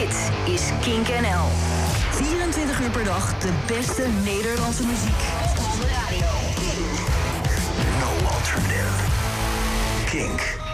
Dit is Kink NL. 24 uur per dag de beste Nederlandse muziek. Op de radio. No alternative. Kink.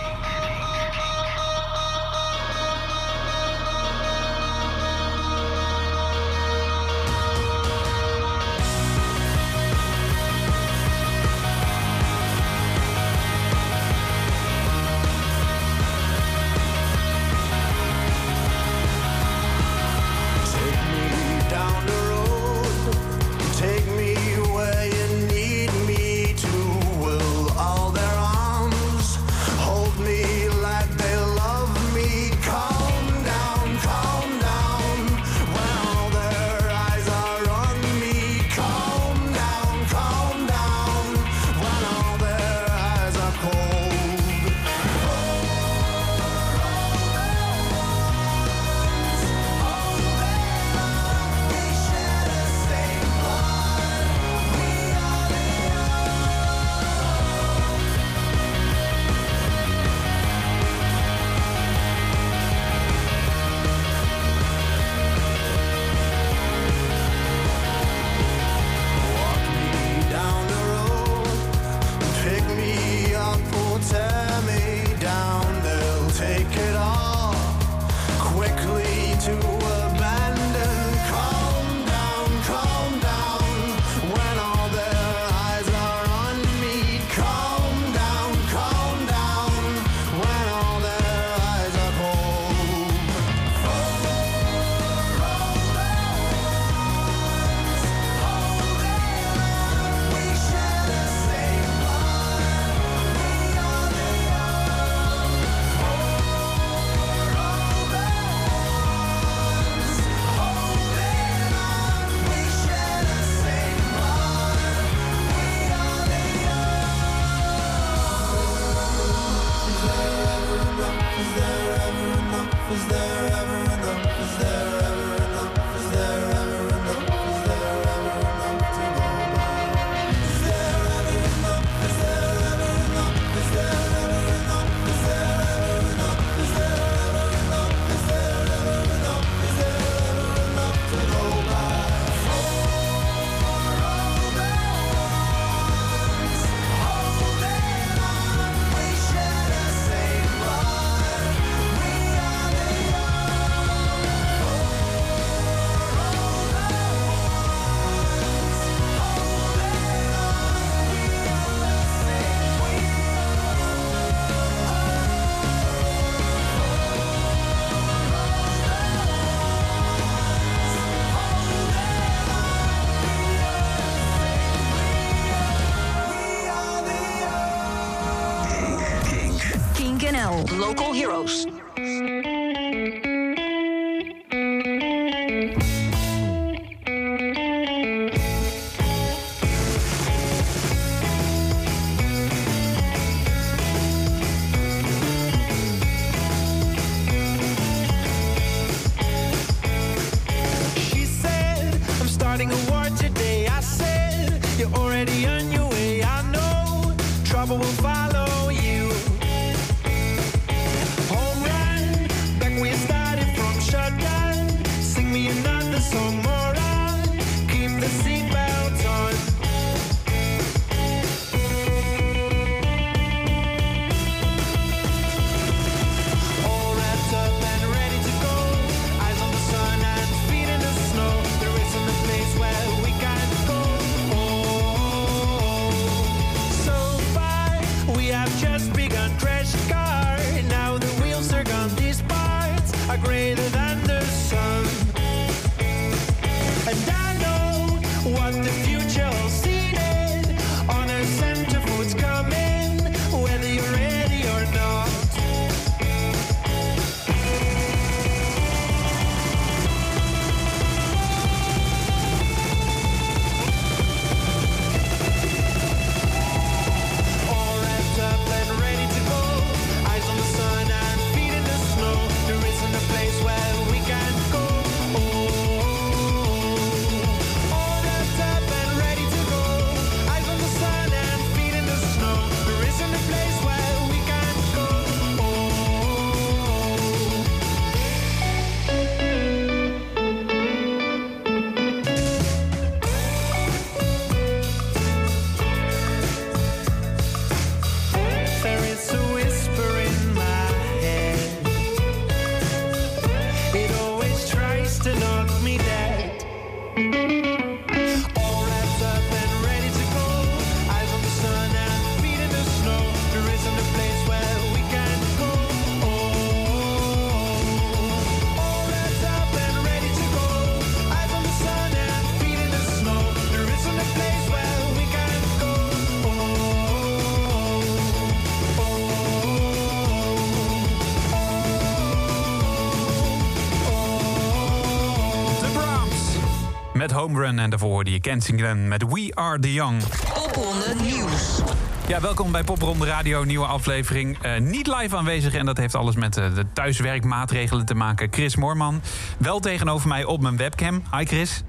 Home Run. En daarvoor hoorde je Kensington met We Are The Young. Popronde Nieuws. Ja, welkom bij Popronde Radio, nieuwe aflevering. Uh, niet live aanwezig en dat heeft alles met uh, de thuiswerkmaatregelen te maken. Chris Moorman, wel tegenover mij op mijn webcam. Hi Chris.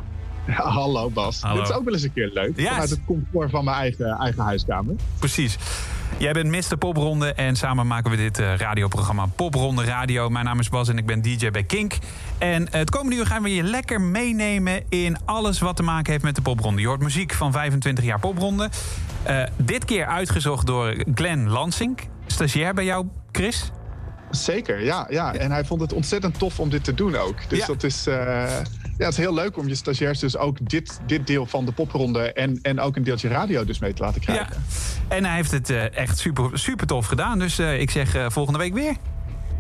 Ja, hallo Bas. Hallo. Dit is ook wel eens een keer leuk. Ja. Vanuit het comfort van mijn eigen, eigen huiskamer. Precies. Jij bent Mr. Popronde en samen maken we dit uh, radioprogramma Popronde Radio. Mijn naam is Bas en ik ben DJ bij Kink. En het komende uur gaan we je lekker meenemen in alles wat te maken heeft met de popronde. Je hoort muziek van 25 jaar popronde. Uh, dit keer uitgezocht door Glenn Lansing, stagiair bij jou, Chris. Zeker, ja, ja. En hij vond het ontzettend tof om dit te doen ook. Dus Ja. dat is, ja, het is heel leuk om je stagiairs dus ook dit, dit deel van de popronde... En, en ook een deeltje radio dus mee te laten krijgen. Ja. En hij heeft het uh, echt super, super tof gedaan. Dus uh, ik zeg uh, volgende week weer.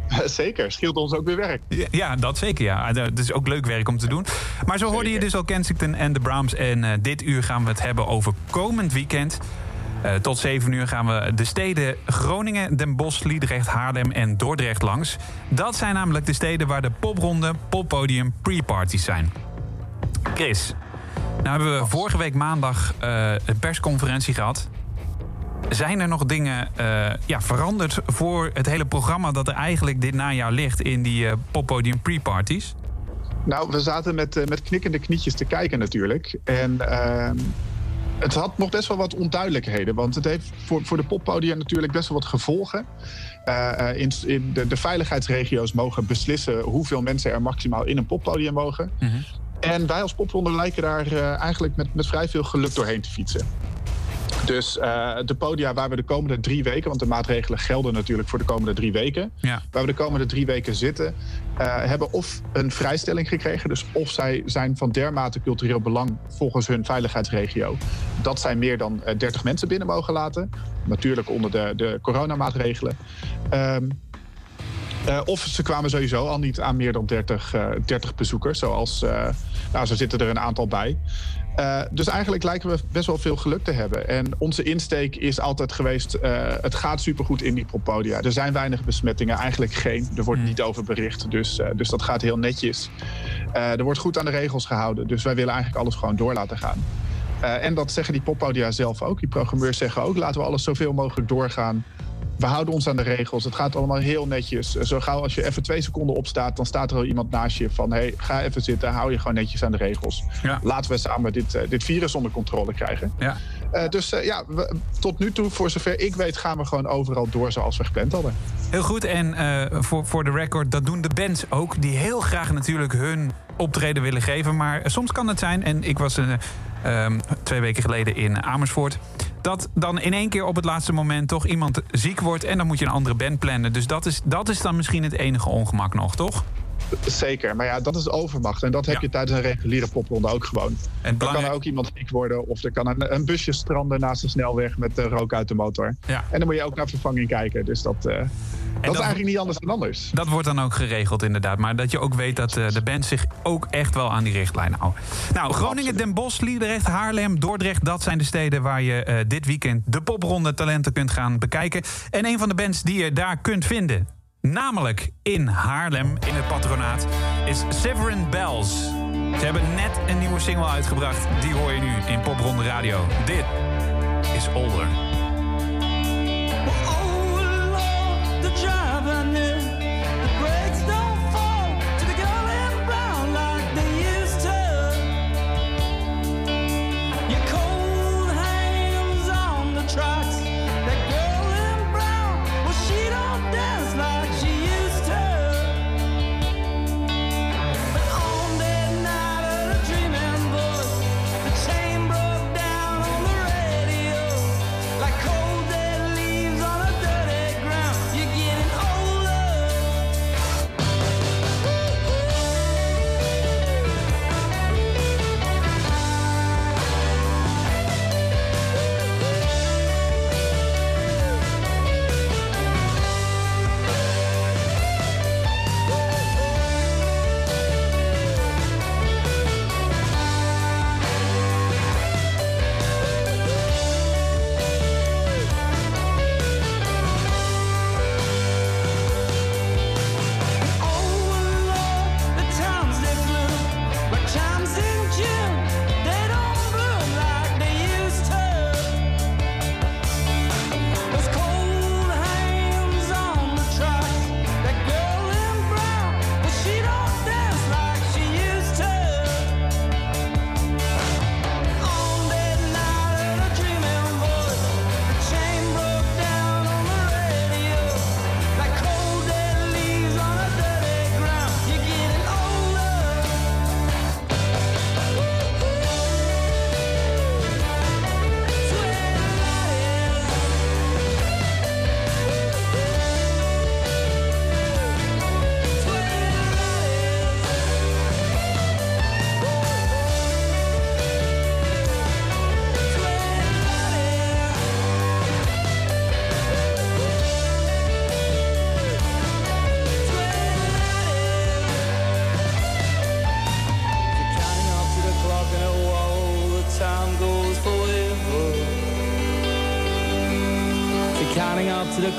Zeker, scheelt ons ook weer werk. Ja, ja, dat zeker. Ja. Het is ook leuk werk om te doen. Maar zo hoorde je dus al Kensington en de Brahms. En dit uur gaan we het hebben over komend weekend. Uh, tot 7 uur gaan we de steden Groningen, Den Bosch, Liedrecht, Haarlem en Dordrecht langs. Dat zijn namelijk de steden waar de popronde, poppodium, pre-parties zijn. Chris, nou hebben we vorige week maandag uh, een persconferentie gehad. Zijn er nog dingen uh, ja, veranderd voor het hele programma dat er eigenlijk dit najaar ligt in die poppodium pre-parties? Nou, we zaten met, met knikkende knietjes te kijken natuurlijk. En ehm, het had nog best wel wat onduidelijkheden. Want het heeft voor, voor de poppodia natuurlijk best wel wat gevolgen. Uh, in, in de, de, veiligheidsregio's mogen beslissen hoeveel mensen er maximaal in een poppodium mogen. Mm -hmm. En wij als popronde lijken daar uh, eigenlijk met, met vrij veel geluk doorheen te fietsen. Dus uh, de podia waar we de komende drie weken, want de maatregelen gelden natuurlijk voor de komende drie weken, ja. waar we de komende drie weken zitten, uh, hebben of een vrijstelling gekregen, dus of zij zijn van dermate cultureel belang volgens hun veiligheidsregio, dat zij meer dan uh, 30 mensen binnen mogen laten. Natuurlijk onder de, de coronamaatregelen. Um, uh, of ze kwamen sowieso al niet aan meer dan 30, uh, 30 bezoekers. Zoals, uh, nou, zo zitten er een aantal bij. Uh, dus eigenlijk lijken we best wel veel geluk te hebben. En onze insteek is altijd geweest... het gaat supergoed in die propodia. Er zijn weinig besmettingen, eigenlijk geen. Er wordt niet over bericht, dus, dus dat gaat heel netjes. er wordt goed aan de regels gehouden. Dus wij willen eigenlijk alles gewoon door laten gaan. en dat zeggen die poppodia zelf ook. Die programmeurs zeggen ook... laten we alles zoveel mogelijk doorgaan we houden ons aan de regels. Het gaat allemaal heel netjes. Zo gauw als je even twee seconden opstaat, dan staat er al iemand naast je van: hey, ga even zitten, hou je gewoon netjes aan de regels. Ja. Laten we samen dit, uh, dit virus onder controle krijgen. Ja. Uh, dus uh, ja, we, tot nu toe, voor zover ik weet, gaan we gewoon overal door zoals we gepland hadden. Heel goed. En voor, voor de record, dat doen de bands ook, die heel graag natuurlijk hun optreden willen geven. Maar soms kan het zijn, en ik was um, twee weken geleden in Amersfoort dat dan in één keer op het laatste moment toch iemand ziek wordt en dan moet je een andere band plannen. Dus dat is, dat is dan misschien het enige ongemak nog, toch? Zeker, maar ja, dat is overmacht. En dat heb Ja. je tijdens een reguliere popronde ook gewoon. En Dan kan belangrijk- er ook iemand ziek worden of er kan een, een busje stranden naast de snelweg met uh, rook uit de motor. Ja. En dan moet je ook naar vervanging kijken. Dus dat, uh, dat is eigenlijk niet anders dan anders. Dat wordt dan ook geregeld, inderdaad. Maar dat je ook weet dat eh, de band zich ook echt wel aan die richtlijnen houdt. Nou, Groningen. Den Bosch, Liedrecht, Haarlem, Dordrecht... dat zijn de steden waar je eh, dit weekend de popronde talenten kunt gaan bekijken. En een van de bands die je daar kunt vinden... namelijk in Haarlem, in het patronaat... is Severin Bells. Ze hebben net een nieuwe single uitgebracht. Die hoor je nu in Popronde Radio. Dit is Older.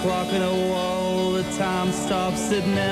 o'clock and wall, the time stops at now.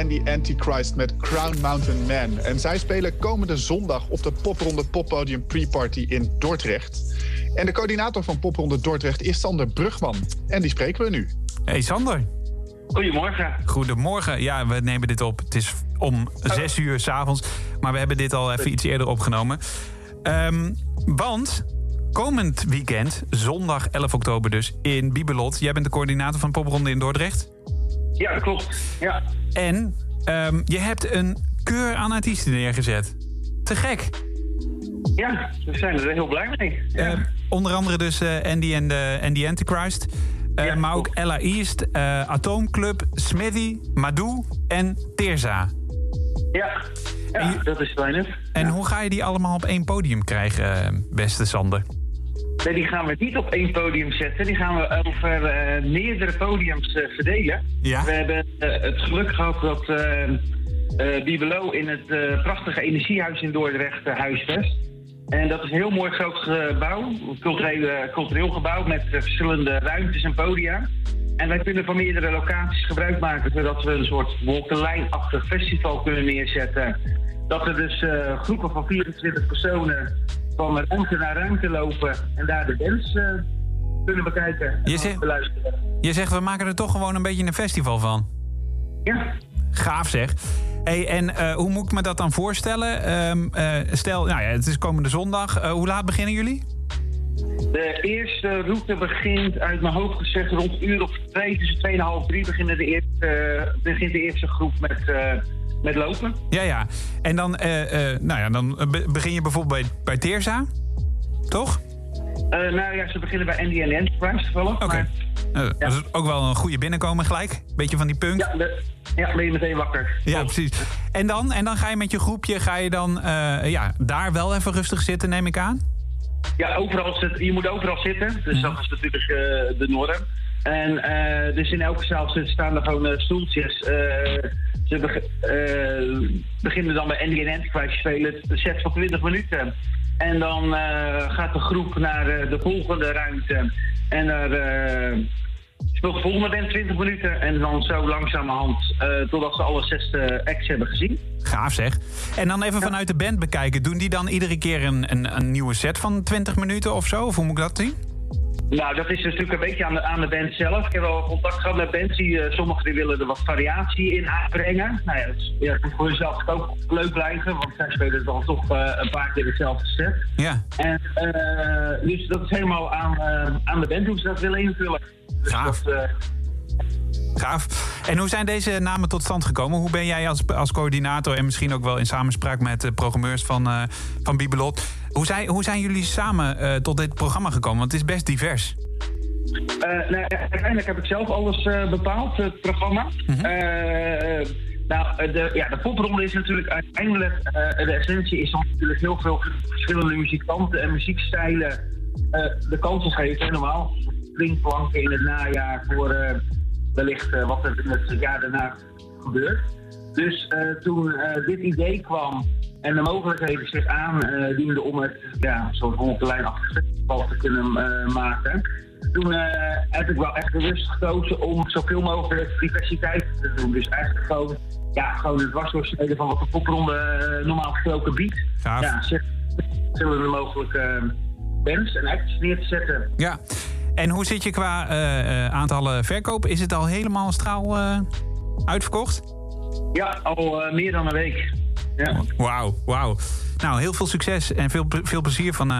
Andy and the Antichrist met Crown Mountain Man. En zij spelen komende zondag op de Popronde Poppodium Pre-Party in Dordrecht. En de coördinator van Popronde Dordrecht is Sander Brugman. En die spreken we nu. Hey Sander. Goedemorgen. Goedemorgen. Ja, we nemen dit op. Het is om zes uur s'avonds. Maar we hebben dit al even iets eerder opgenomen. Ehm, want komend weekend, zondag 11 oktober dus, in Bibelot. Jij bent de coördinator van Popronde in Dordrecht. Ja, dat klopt. Ja. En ehm, je hebt een keur aan artiesten neergezet. Te gek. ja, we zijn er heel blij mee. Ja. Eh, onder andere dus eh, Andy en de Andy Antichrist. Eh, Ja, maar ook. Ella East, eh, Atoomclub, Smithy, Madou en Teerza. ja. Ja je- dat is fijn. En hoe ga je die allemaal op één podium krijgen, eh, beste Sander? Nee, die gaan we niet op één podium zetten. Die gaan we over eh, meerdere podiums eh, verdelen. Ja. We hebben eh, het geluk gehad dat Bibelo in het prachtige energiehuis in Dordrecht huisvest. En dat is een heel mooi groot gebouw, een cultureel, cultureel gebouw met verschillende ruimtes en podia. En wij kunnen van meerdere locaties gebruik maken, zodat we een soort wolkenlijnachtig festival kunnen neerzetten. Dat er dus groepen van 24 personen van ruimte naar ruimte lopen en daar de bands eh, kunnen bekijken en Je zegt- beluisteren. Je zegt, we maken er toch gewoon een beetje een festival van. Ja, Gaaf zeg. Hey, en eh, hoe moet ik me dat dan voorstellen? Ehm, eh, stel, nou ja, het is komende zondag. Hoe laat beginnen jullie? de eerste route begint uit mijn hoofd gezegd rond uur of twee, tussen 2 en half drie beginnen de eerste, begint de eerste groep met, met lopen. Ja, ja. En dan, eh, eh, nou ja, dan eh, be- begin je bijvoorbeeld bij, bij Teerza. Toch? Nou ja, ze beginnen bij Andy en Enterprise toevallig. Oké. Eh, Dat is ook wel een goede binnenkomen gelijk. Beetje van die punk. Ja, de- ja, ben je meteen wakker. Ja, precies. En dan, en dan ga je met je groepje, ga je dan ja, daar wel even rustig zitten, neem ik aan? Ja, overal zit, je moet overal zitten. Dus dat is natuurlijk de norm. En dus in elke zaal staan er gewoon stoeltjes. Ze eh, beginnen dan bij Andy en Antichrist spelen. Een set van 20 minuten. En dan eh, gaat de groep naar eh, de volgende ruimte. En daar speelt de volgende band 20 minuten. En dan zo langzamerhand eh totdat ze alle zes acts hebben gezien. Gaaf zeg. En dan even vanuit de band bekijken. Doen die dan iedere keer een, een, een nieuwe set van 20 minuten of zo? Of hoe moet ik dat zien? Nou, dat is natuurlijk een beetje aan de, aan de band zelf. Ik heb wel contact gehad met bands die, eh, sommigen die willen er wat variatie in aanbrengen. Nou ja, dat is, ja, moet voor jezelf ook leuk blijven, want zij spelen dan toch eh, een paar keer hetzelfde set. Ja, En eh, dus dat is helemaal aan, aan de band hoe ze dat willen invullen. Dus dat, gaaf. En hoe zijn deze namen tot stand gekomen? Hoe ben jij als, als coördinator en misschien ook wel in samenspraak met de programmeurs van, eh van Bibelot... Hoe zijn, hoe zijn jullie samen eh, tot dit programma gekomen? Want het is best divers. Nou, uiteindelijk heb ik zelf alles bepaald, het programma. Eh, nou, de, ja, de popronde is natuurlijk uiteindelijk... de essentie is dan natuurlijk heel veel verschillende muzikanten en muziekstijlen de kansen geven. En normaal springplanken in het najaar voor wellicht eh, wat er in het jaar daarna gebeurt. Dus eh, toen eh, dit idee kwam en de mogelijkheden zich aandienden om het ja, zo'n wolkenlijnachtig festival te kunnen eh, maken, toen eh, heb ik wel echt bewust gekozen om zoveel mogelijk diversiteit te doen. Dus eigenlijk gewoon, ja, gewoon het dwarsdoorsneden van wat de popronde eh, normaal gesproken biedt. Gaaf. Ja, zeg, verschillende mogelijke eh, bands en acts neer te zetten. Ja. En hoe zit je qua eh, aantallen verkoop? Is het al helemaal straal eh, uitverkocht? Ja, al meer dan een week. Ja. Wauw, wauw. Nou, heel veel succes en veel, veel plezier van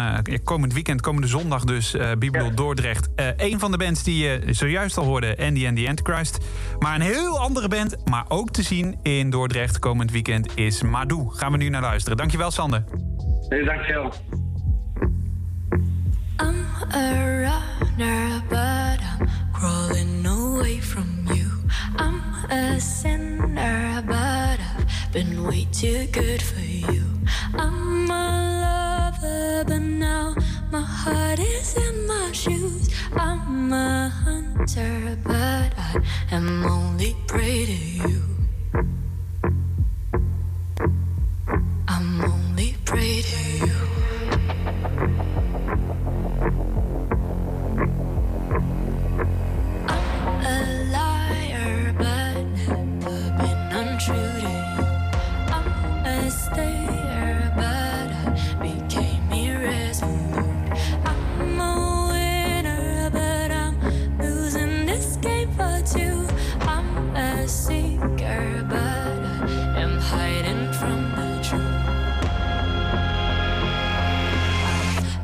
komend weekend, komende zondag dus, eh Bibel Ja. Dordrecht. Een van de bands die je zojuist al hoorde, Andy and the Antichrist. Maar een heel andere band, maar ook te zien in Dordrecht komend weekend, is Madou. Gaan we nu naar luisteren. Dankjewel, Sander. Nee, dankjewel. I'm a runner, but I'm crawling away from you. I'm a sinner, but I've been way too good for you. I'm a lover, but now my heart is in my shoes. I'm a hunter, but I am only prey to you. I'm only prey to you. a seeker, but I am hiding from the truth.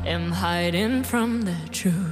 I am hiding from the truth.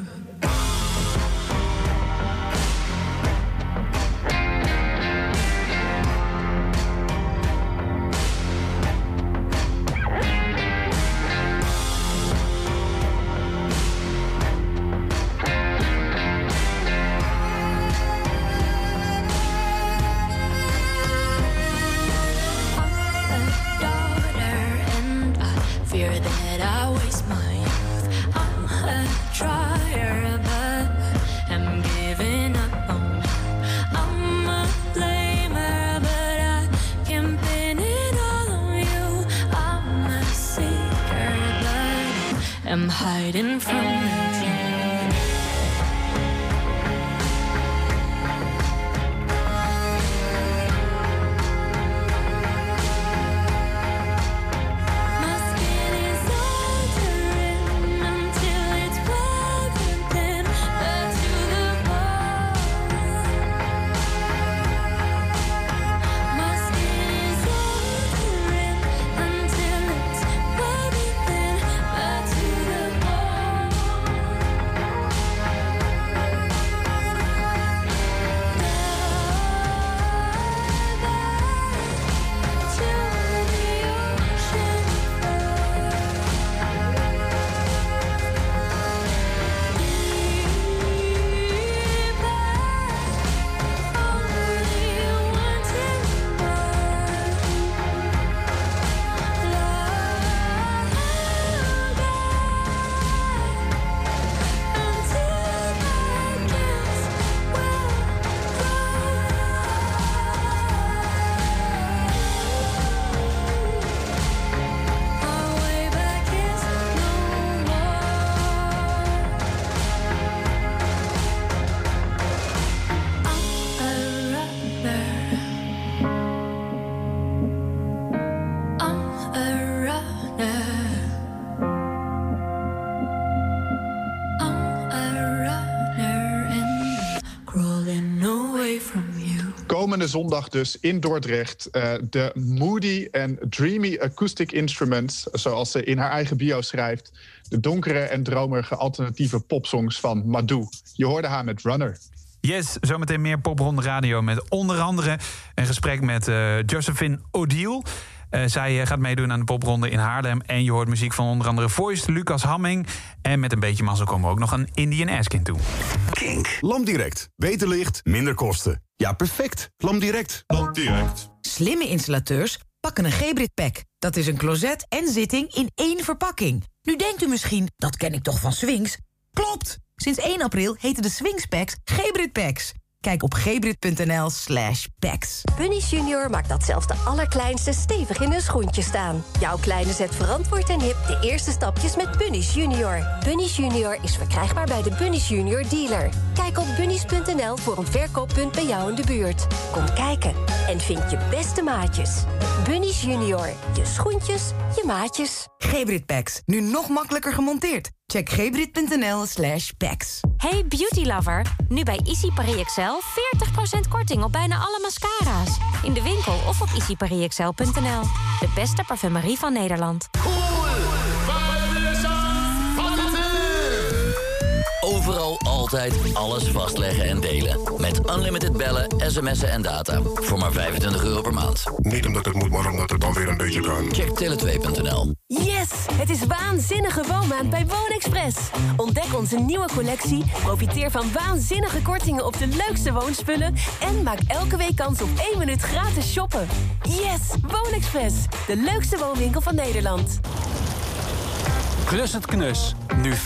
Komende zondag dus in Dordrecht eh, de Moody en Dreamy Acoustic Instruments, zoals ze in haar eigen bio schrijft. De donkere en dromerige alternatieve popsongs van Madou. Je hoorde haar met Runner. Yes, zometeen meer popronde radio met onder andere een gesprek met eh, Josephine Odile. Eh, zij eh, gaat meedoen aan de popronde in Haarlem. En je hoort muziek van onder andere Voice, Lucas Hamming. En met een beetje mazzel komen we ook nog een Indian Askin toe. Kink. LampDirect. Beter licht, minder kosten. Ja, perfect. LampDirect. LampDirect. Slimme installateurs pakken een Gebrit Pack. Dat is een closet en zitting in één verpakking. Nu denkt u misschien, dat ken ik toch van Swings? Klopt! Sinds 1 april heten de Swings Packs Gebrit Packs. Kijk op gebrit.nl slash packs. Bunny's Junior maakt dat zelfs de allerkleinste stevig in hun schoentje staan. Jouw kleine zet verantwoord en hip de eerste stapjes met Bunny's Junior. Bunny's Junior is verkrijgbaar bij de Bunny's Junior dealer. Kijk op bunny's.nl voor een verkooppunt bij jou in de buurt. Kom kijken en vind je beste maatjes. Bunny's Junior. Je schoentjes, je maatjes. Gebrit Packs. Nu nog makkelijker gemonteerd. Check gebrit.nl slash packs. Hey beauty lover, nu bij Easy Paris Excel 40% korting op bijna alle mascara's. In de winkel of op easypariexcel.nl. De beste parfumerie van Nederland. Overal altijd alles vastleggen en delen. Met unlimited bellen, sms'en en data. Voor maar 25 euro per maand. Niet omdat het moet, maar omdat het dan weer een beetje kan. Check tele2.nl. Yes! Het is waanzinnige woonmaand bij Woonexpress. Ontdek onze nieuwe collectie, profiteer van waanzinnige kortingen op de leukste woonspullen... en maak elke week kans op 1 minuut gratis shoppen. Yes! Woonexpress, de leukste woonwinkel van Nederland. Klus het knus. Nu 25%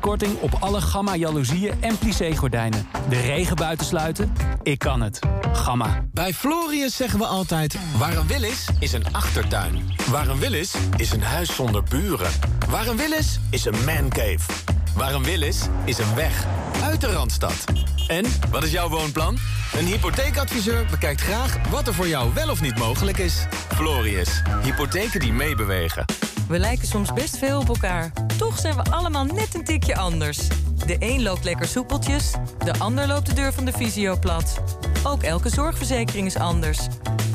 korting op alle Gamma jaloezieën en plissé-gordijnen. De regen buiten sluiten? Ik kan het. Gamma. Bij Florius zeggen we altijd... waar een wil is, is een achtertuin. Waar een wil is, is een huis zonder buren. Waar een wil is, is een mancave. Waar een wil is, is een weg. Uit de Randstad. En, wat is jouw woonplan? Een hypotheekadviseur bekijkt graag wat er voor jou wel of niet mogelijk is. Florius. Hypotheken die meebewegen. We lijken soms best veel op elkaar. Toch zijn we allemaal net een tikje anders. De een loopt lekker soepeltjes, de ander loopt de deur van de visio plat. Ook elke zorgverzekering is anders.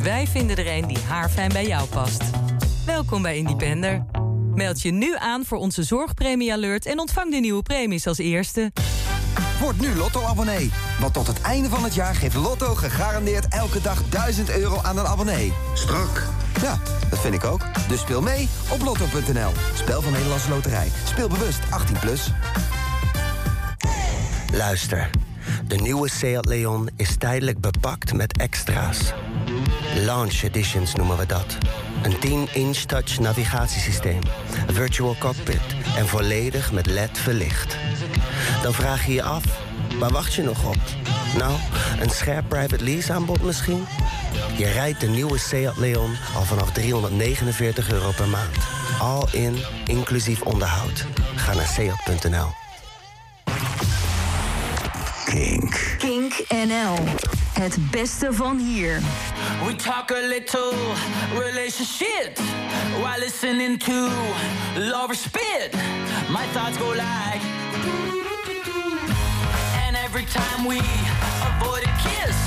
Wij vinden er een die haarfijn bij jou past. Welkom bij Independer. Meld je nu aan voor onze zorgpremie alert en ontvang de nieuwe premies als eerste. Word nu Lotto-abonnee. Want tot het einde van het jaar geeft Lotto gegarandeerd elke dag 1000 euro aan een abonnee. Strak. Ja, dat vind ik ook. Dus speel mee op lotto.nl. Spel van Nederlandse Loterij. Speel bewust 18+. Plus. Luister, de nieuwe Seat Leon is tijdelijk bepakt met extra's. Launch editions noemen we dat. Een 10-inch touch navigatiesysteem, een virtual cockpit en volledig met LED verlicht. Dan vraag je je af, waar wacht je nog op? Nou, een scherp private lease aanbod misschien? Je rijdt de nieuwe Seat Leon al vanaf 349 euro per maand. All in, inclusief onderhoud. Ga naar seat.nl. Kink. Kink NL. Het beste van hier. We talk a little relationship while listening to lover spit. My thoughts go like, and every time we avoid a kiss,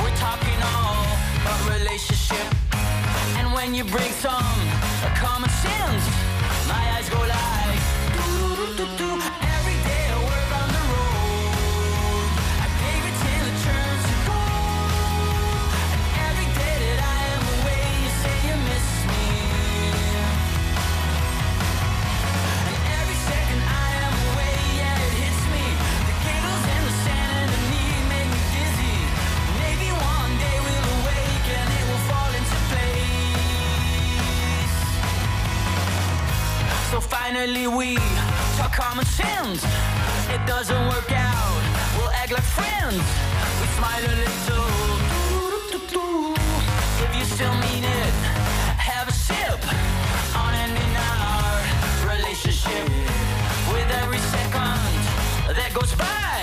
we're talking all about relationship. And when you bring some common sense, my eyes go like, So finally we talk common sense. It doesn't work out. We'll act like friends. We smile a little. If you still mean it, have a sip on ending our relationship. With every second that goes by,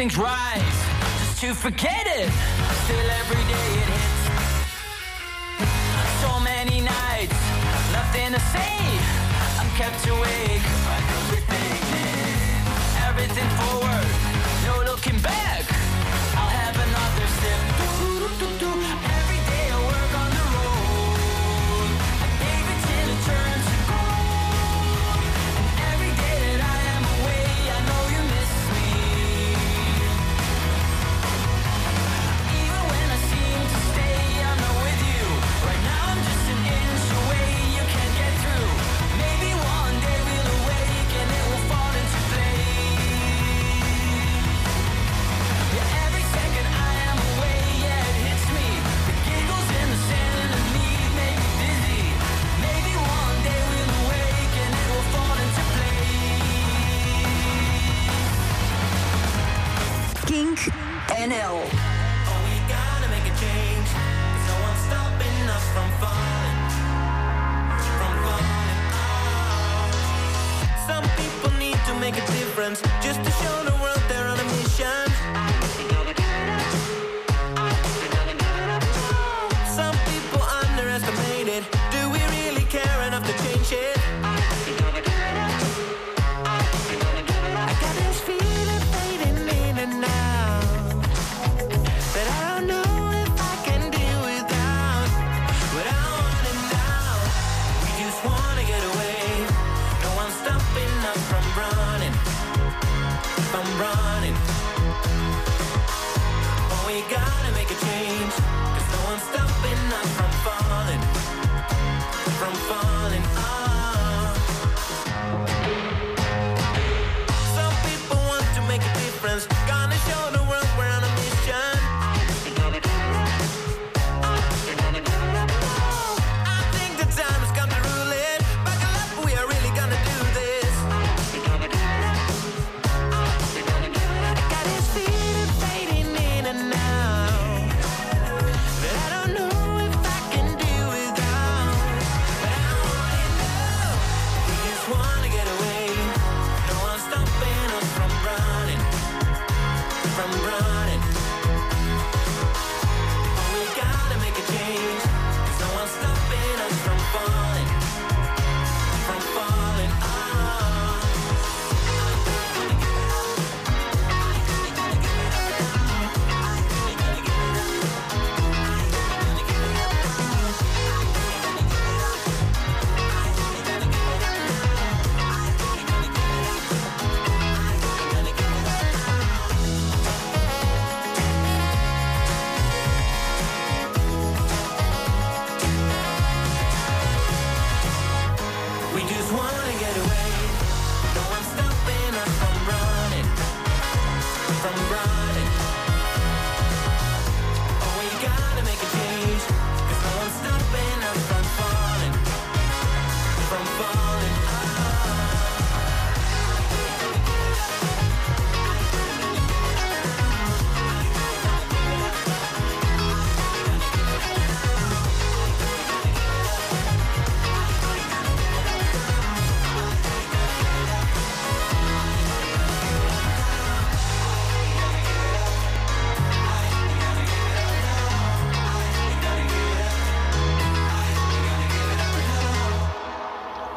instincts rise just to forget it. Still every day it hits. So many nights, nothing to say. I'm kept awake.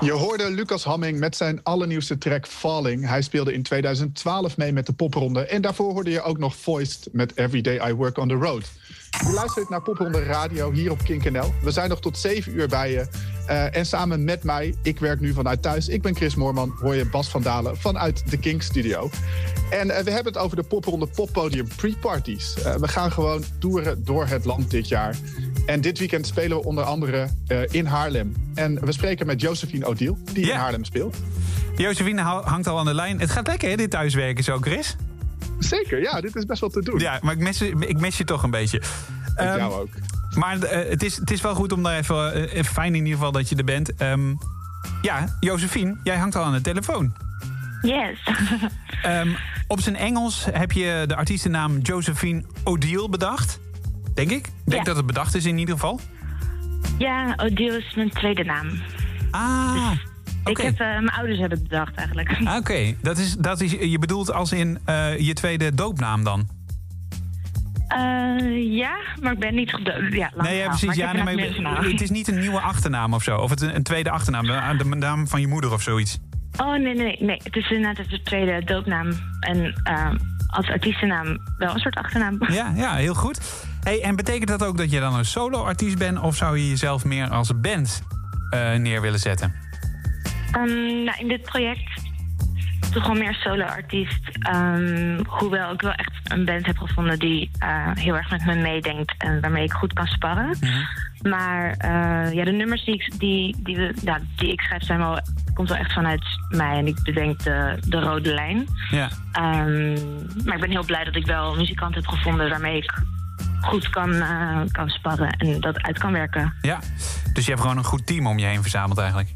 Je hoorde Lucas Hamming met zijn allernieuwste track Falling. Hij speelde in 2012 mee met de popronde. En daarvoor hoorde je ook nog Voiced met Everyday I Work on the Road. Je luistert naar Popronde Radio hier op Kink NL. We zijn nog tot 7 uur bij je. Eh, en samen met mij, ik werk nu vanuit thuis. Ik ben Chris Moorman, hoor je Bas van Dalen vanuit de Kink Studio. En eh, we hebben het over de popronde poppodium pre-parties. Eh, we gaan gewoon toeren door het land dit jaar. En dit weekend spelen we onder andere in Haarlem. En we spreken met Josephine Odiel, die in Haarlem speelt. Josephine hangt al aan de lijn. Het gaat lekker, hè, dit thuiswerken zo, Chris? Zeker, ja, dit is best wel te doen. Ja, maar ik mis, ik mis je toch een beetje. Ehm, jou ook. Maar eh, het, is, het is wel goed om daar even... eh, even fijn in ieder geval dat je er bent. Ehm, ja, Josephine, jij hangt al aan de telefoon. Yes. Ehm, op zijn Engels heb je de artiestennaam Josephine Odiel bedacht. Denk ik. Denk dat het bedacht is in ieder geval. Ja, Odile is mijn tweede naam. Ah, Ik heb, eh, mijn ouders hebben het bedacht eigenlijk. Ah, Oké, dat is, dat is, je bedoelt als in je tweede doopnaam dan? Eh, ja, maar ik ben niet. Ja, Nee, ja, precies. Ja, nee, maar, het is niet een nieuwe achternaam of zo. Of het een, een tweede achternaam, de, de naam van je moeder of zoiets. Oh, nee, nee, nee. Het is inderdaad de tweede doopnaam. En eh, als artiestennaam wel een soort achternaam. Ja, ja heel goed. Hey, en betekent dat ook dat je dan een solo-artiest bent... of zou je jezelf meer als band eh, neer willen zetten? Ehm, nou, in dit project toch wel meer solo-artiest. Ehm, hoewel ik wel echt een band heb gevonden die eh, heel erg met me meedenkt en waarmee ik goed kan sparren. Maar eh, ja, de nummers die ik, die, die, we, ja, die ik schrijf zijn wel, komt wel echt vanuit mij en ik bedenk de, de rode lijn. Ja. Ehm, maar ik ben heel blij dat ik wel een muzikant heb gevonden waarmee ik goed kan, eh, kan sparren en dat uit kan werken. Ja, dus je hebt gewoon een goed team om je heen verzameld eigenlijk.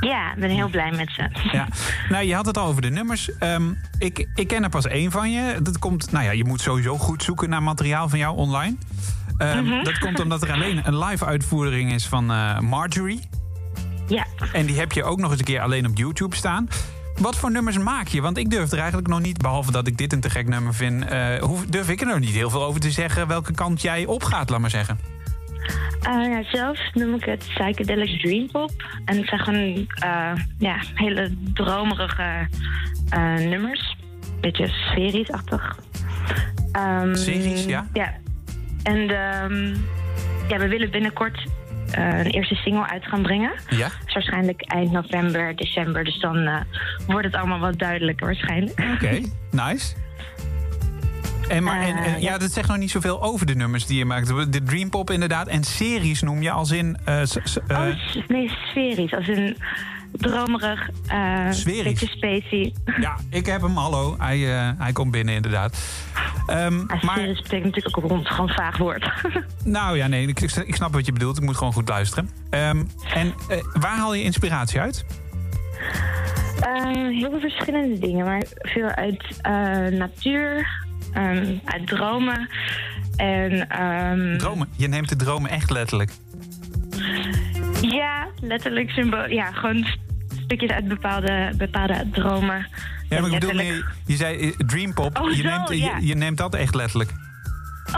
Ja, ik ben heel blij met ze. Ja. Nou, je had het al over de nummers. Ehm, ik, ik ken er pas één van je. Dat komt, nou ja, je moet sowieso goed zoeken naar materiaal van jou online. Mhm. Dat komt omdat er alleen een live uitvoering is van eh, Marjorie. Ja. En die heb je ook nog eens een keer alleen op YouTube staan. Wat voor nummers maak je? Want ik durf er eigenlijk nog niet, behalve dat ik dit een te gek nummer vind, hoef, durf ik er nog niet heel veel over te zeggen welke kant jij opgaat, laat maar zeggen. Eh, ja, zelf noem ik het psychedelic dream pop. En het zijn gewoon eh, ja, hele dromerige eh, nummers. Beetje series-achtig. Ehm, Series, ja? Ja. En ehm, ja, we willen binnenkort een eerste single uit gaan brengen. Ja? Dus waarschijnlijk eind november, december. Dus dan wordt het allemaal wat duidelijker waarschijnlijk. Oké, nice. En, maar, en, en- ja, dat zegt nog niet zoveel over de nummers die je maakt. De Dream Pop inderdaad. En series noem je als in... eh, eh, Oh, nee, sferisch. Als een dromerig, eh Sferisch. beetje spacey. Ja, ik heb hem, hallo. Hij, eh, hij komt binnen inderdaad. Ehm, maar... Sferisch betekent natuurlijk ook rond, gewoon vaag woord. Nou ja, nee, ik, ik snap wat je bedoelt. Ik moet gewoon goed luisteren. Ehm, en eh, waar haal je inspiratie uit? Eh, heel veel verschillende dingen, maar veel uit eh, natuur, ehm, uit dromen. En ehm, Dromen. Je neemt de dromen echt letterlijk. ja, letterlijk symbool. Ja, gewoon stukjes uit bepaalde, bepaalde dromen. Ja, maar ik bedoel, je zei eh, Dream Pop. Oh, je, zo, neemt, ja. je, je neemt dat echt letterlijk.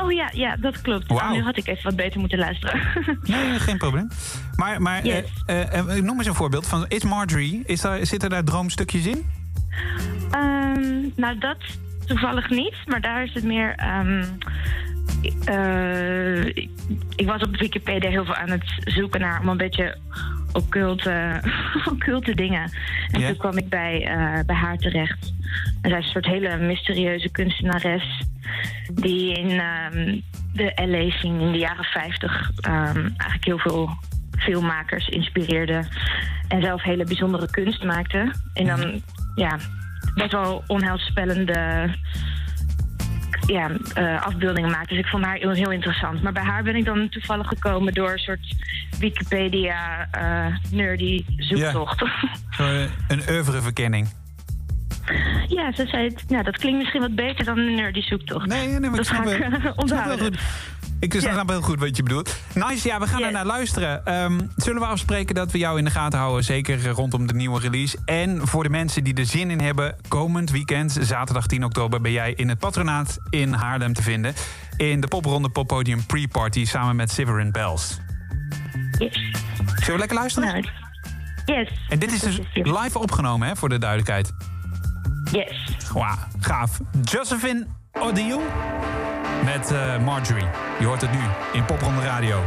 Oh ja, ja, dat klopt. Oh, nu had ik even wat beter moeten luisteren. Nee, geen probleem. Maar, maar Yes. eh, eh, eh, noem eens een voorbeeld van... Is Marjorie, is daar, zitten daar droomstukjes in? Ehm, nou, dat toevallig niet, maar daar is het meer. ehm, eh, ik, was op Wikipedia heel veel aan het zoeken naar om een beetje occulte, occulte dingen. En toen kwam ik bij, eh, bij haar terecht. En zij is een soort hele mysterieuze kunstenares die in ehm, de LA scene in de jaren 50 ehm, eigenlijk heel veel filmmakers inspireerde. En zelf hele bijzondere kunst maakte. En dan, ja, best wel onheilspellende ja, eh, afbeeldingen maakte. Dus ik vond haar heel, heel interessant. Maar bij haar ben ik dan toevallig gekomen door een soort Wikipedia eh, nerdy zoektocht. Zo, eh, een oeuvreverkenning. Ja, ze zei, nou, dat klinkt misschien wat beter dan een nerdy zoektocht. Nee, nee, maar dat ik snap ga ik onthouden. Eh, ik snap yeah. heel goed wat je bedoelt. Nice, ja, we gaan yeah. er naar luisteren. Ehm, zullen we afspreken dat we jou in de gaten houden? Zeker eh, rondom de nieuwe release. En voor de mensen die er zin in hebben, komend weekend, zaterdag 10 oktober, ben jij in het patronaat in Haarlem te vinden. In de popronde Poppodium Pre-Party samen met Severin Bells. Yes. Zullen we lekker luisteren? Nou, yes. En dit is dus live opgenomen, hè, voor de duidelijkheid. Yes. Wauw, gaaf. Josephine Odiel met eh, Marjorie. Je hoort het nu in Popronde Radio.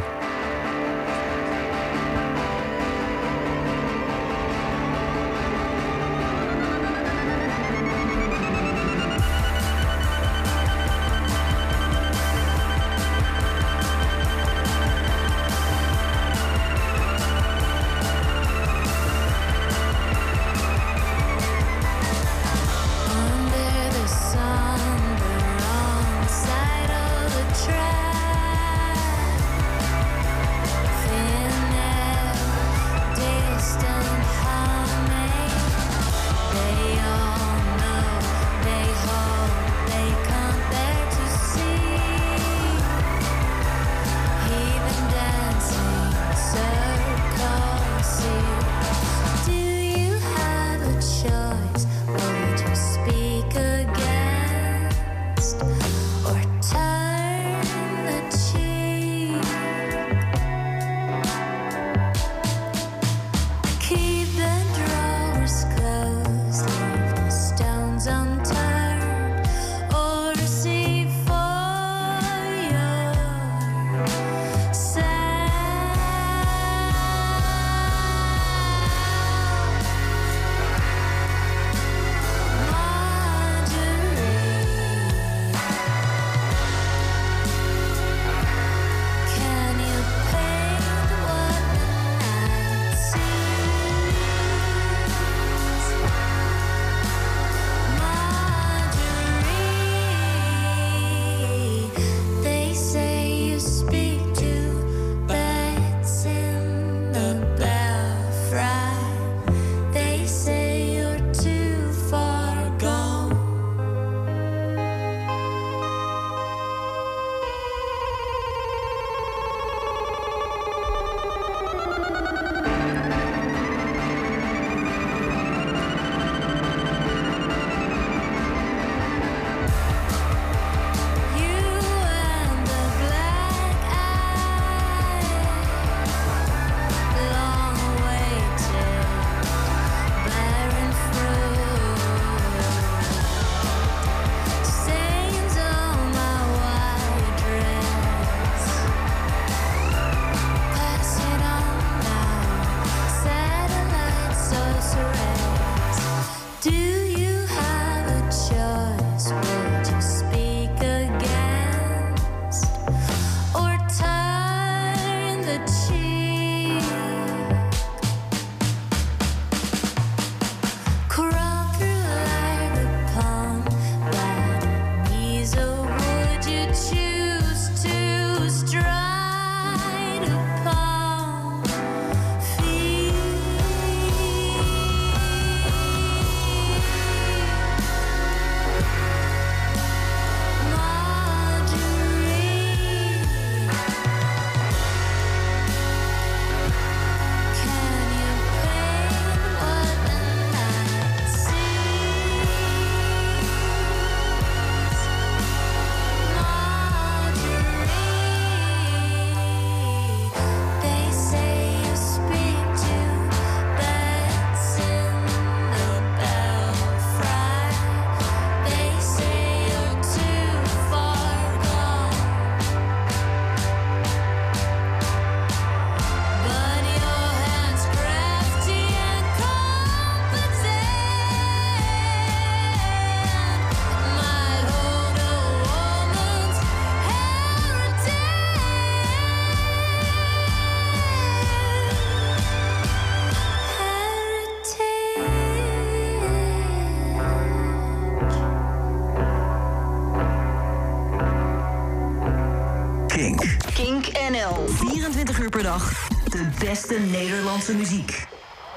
beste Nederlandse muziek.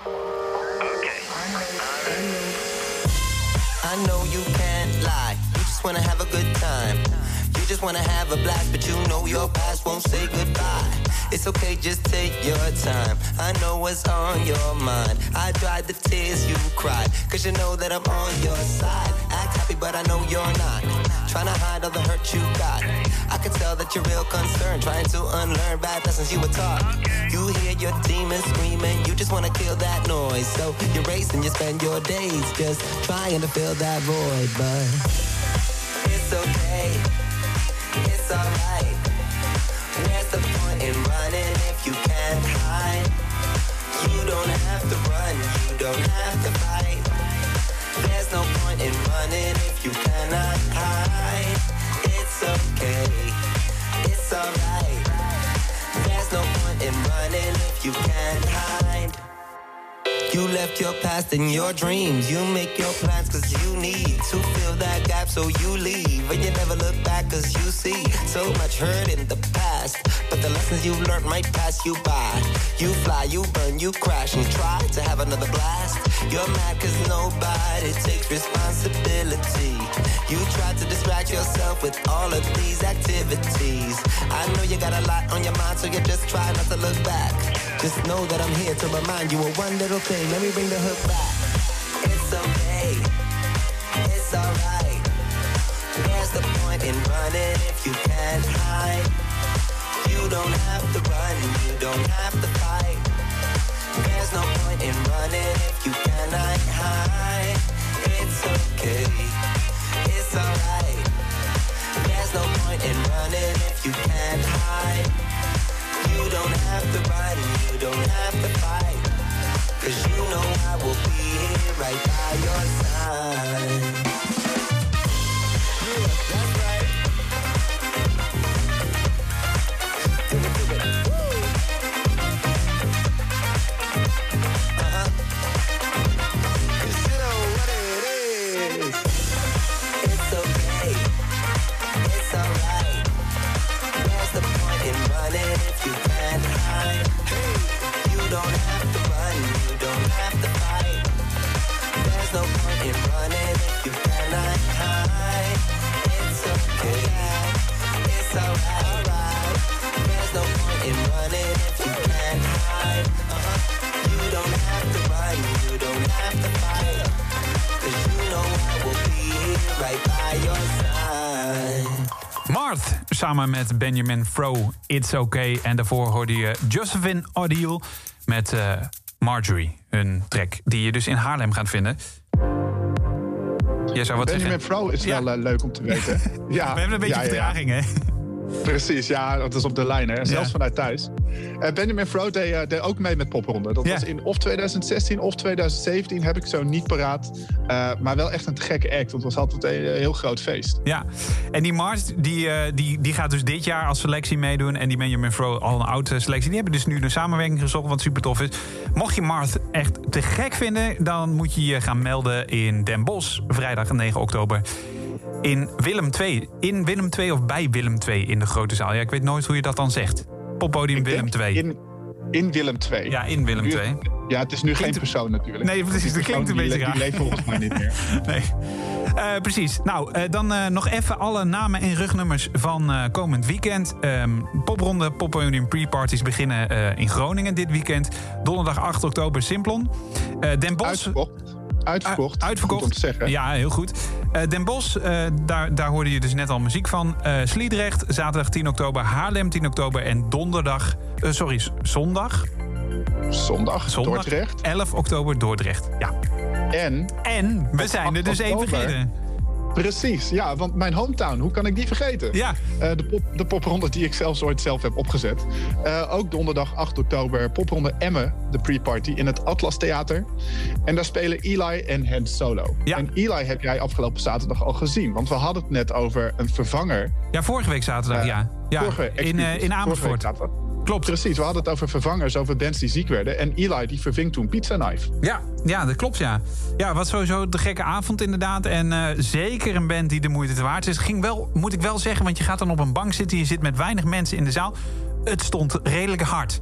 Okay. I know you can't lie. You just wanna have a good time. You just wanna have a blast, but you know your past won't say goodbye. It's okay, just take your time. I know what's on your mind. I dried the tears you cried, cause you know that I'm on your side. Happy, but I know you're not. Trying to hide all the hurt you got. I can tell that you're real concerned. Trying to unlearn bad lessons you were taught. You hear your demons screaming. You just wanna kill that noise. So you race and you spend your days just trying to fill that void. But it's okay. It's alright. Where's the point in running if you can't hide? You don't have to run, you don't have to You left your past and your dreams. You make your plans cause you need to fill that gap so you leave. And you never look back cause you see so much hurt in the past. But the lessons you've learned might pass you by. You fly, you burn, you crash and try to have another blast. You're mad cause nobody takes responsibility. You try to distract yourself with all of these activities. I know you got a lot on your mind, so you just try not to look back. Just know that I'm here to remind you of one little thing. Let me bring the hook back. It's okay. It's alright. Where's the point in running if you can't hide? You don't have to run, you don't have to fight. There's no point in running if you cannot hide. It's okay. It's alright. There's no point in running if you can't hide. You don't have to run, you don't have to fight. Cause you know I will be here right by your side. Yeah, samen met Benjamin Fro, It's Okay. En daarvoor hoorde je Josephine Odile met eh, Marjorie. Hun track die je dus in Haarlem gaat vinden. Jij zou wat Benjamin zeggen? Fro is wel eh, leuk om te weten. ja, We hebben een beetje ja, ja, ja. vertraging, hè? Precies, ja, dat is op de lijn, hè. zelfs Ja. vanuit thuis. Eh, Benjamin Fro deed, deed ook mee met popronde. Dat Ja. was in of 2016 of 2017, heb ik zo niet paraat. Eh, maar wel echt een te gekke act, want het was altijd een heel groot feest. Ja, en die Mars die, die, die gaat dus dit jaar als selectie meedoen. En die Benjamin Fro, al een oude selectie. Die hebben dus nu een samenwerking gezocht, wat super tof is. Mocht je Marth echt te gek vinden, dan moet je je gaan melden in Den Bosch. Vrijdag 9 oktober. In Willem 2. In Willem 2 of bij Willem 2 in de grote zaal. Ja, ik weet nooit hoe je dat dan zegt. Poppodium Willem 2. In, in Willem 2. Ja, in Willem 2. Ja, het is nu geen persoon natuurlijk. Nee, precies, dat klinkt een beetje raar. Die leeft volgens mij niet meer. Nee. Eh, precies. Nou, eh, dan eh, nog even alle namen en rugnummers van komend weekend. Ehm, popronde, Poppodium Pre-parties beginnen in Groningen dit weekend. Donderdag 8 oktober Simplon. Den Bosch... Uitverkocht. Uitverkocht. Uh, uitverkocht. Goed om te zeggen. Ja, heel goed. Eh, Den Bosch, eh, daar, daar hoorde je dus net al muziek van. Eh, Sliedrecht, zaterdag 10 oktober. Haarlem 10 oktober. En donderdag... sorry, zondag... Zondag, Dordrecht. 11 oktober Dordrecht. Ja. En? En we zijn er dus oktober. vergeten. Precies, ja, want mijn hometown, hoe kan ik die vergeten? Ja. Eh, de, pop, de popronde die ik zelfs ooit zelf heb opgezet. Eh, ook donderdag 8 oktober, popronde Emmen, de pre-party in het Atlas Theater. En daar spelen Eli en Han Solo. En Eli heb jij afgelopen zaterdag al gezien, want we hadden het net over een vervanger. Ja, vorige week zaterdag, Eh, ja. ja. vorige, in, in Amersfoort. Klopt. Precies, we hadden het over vervangers, over bands die ziek werden. En Eli die verving toen Pizza Knife. Ja, ja, dat klopt, ja. Ja, wat sowieso de gekke avond inderdaad. En eh, zeker een band die de moeite te waard is. Ging wel, moet ik wel zeggen, want je gaat dan op een bank zitten. Je zit met weinig mensen in de zaal. Het stond redelijk hard.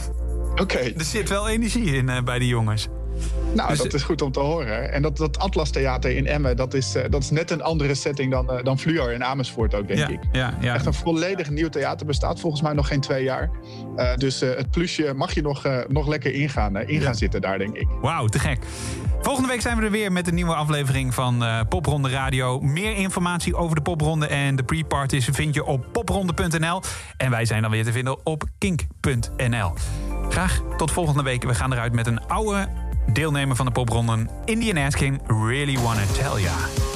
Oké. Er zit wel energie in eh, bij die jongens. Nou, dus dat is goed om te horen. En dat, dat Atlas Theater in Emmen, dat is, eh, dat is net een andere setting dan, uh, dan Fluor in Amersfoort ook, denk ik. Ja, ja. Echt een volledig nieuw theater bestaat volgens mij nog geen twee jaar. Eh, dus het plusje mag je nog, nog lekker ingaan, in gaan zitten daar, denk ik. Wauw, te gek. Volgende week zijn we er weer met een nieuwe aflevering van Popronde Radio. Meer informatie over de popronde en de pre-parties vind je op popronde.nl. En wij zijn dan weer te vinden op kink.nl. Graag tot volgende week. We gaan eruit met een oude deelnemer van de popronden Indian Asking Really Wanna Tell Ya.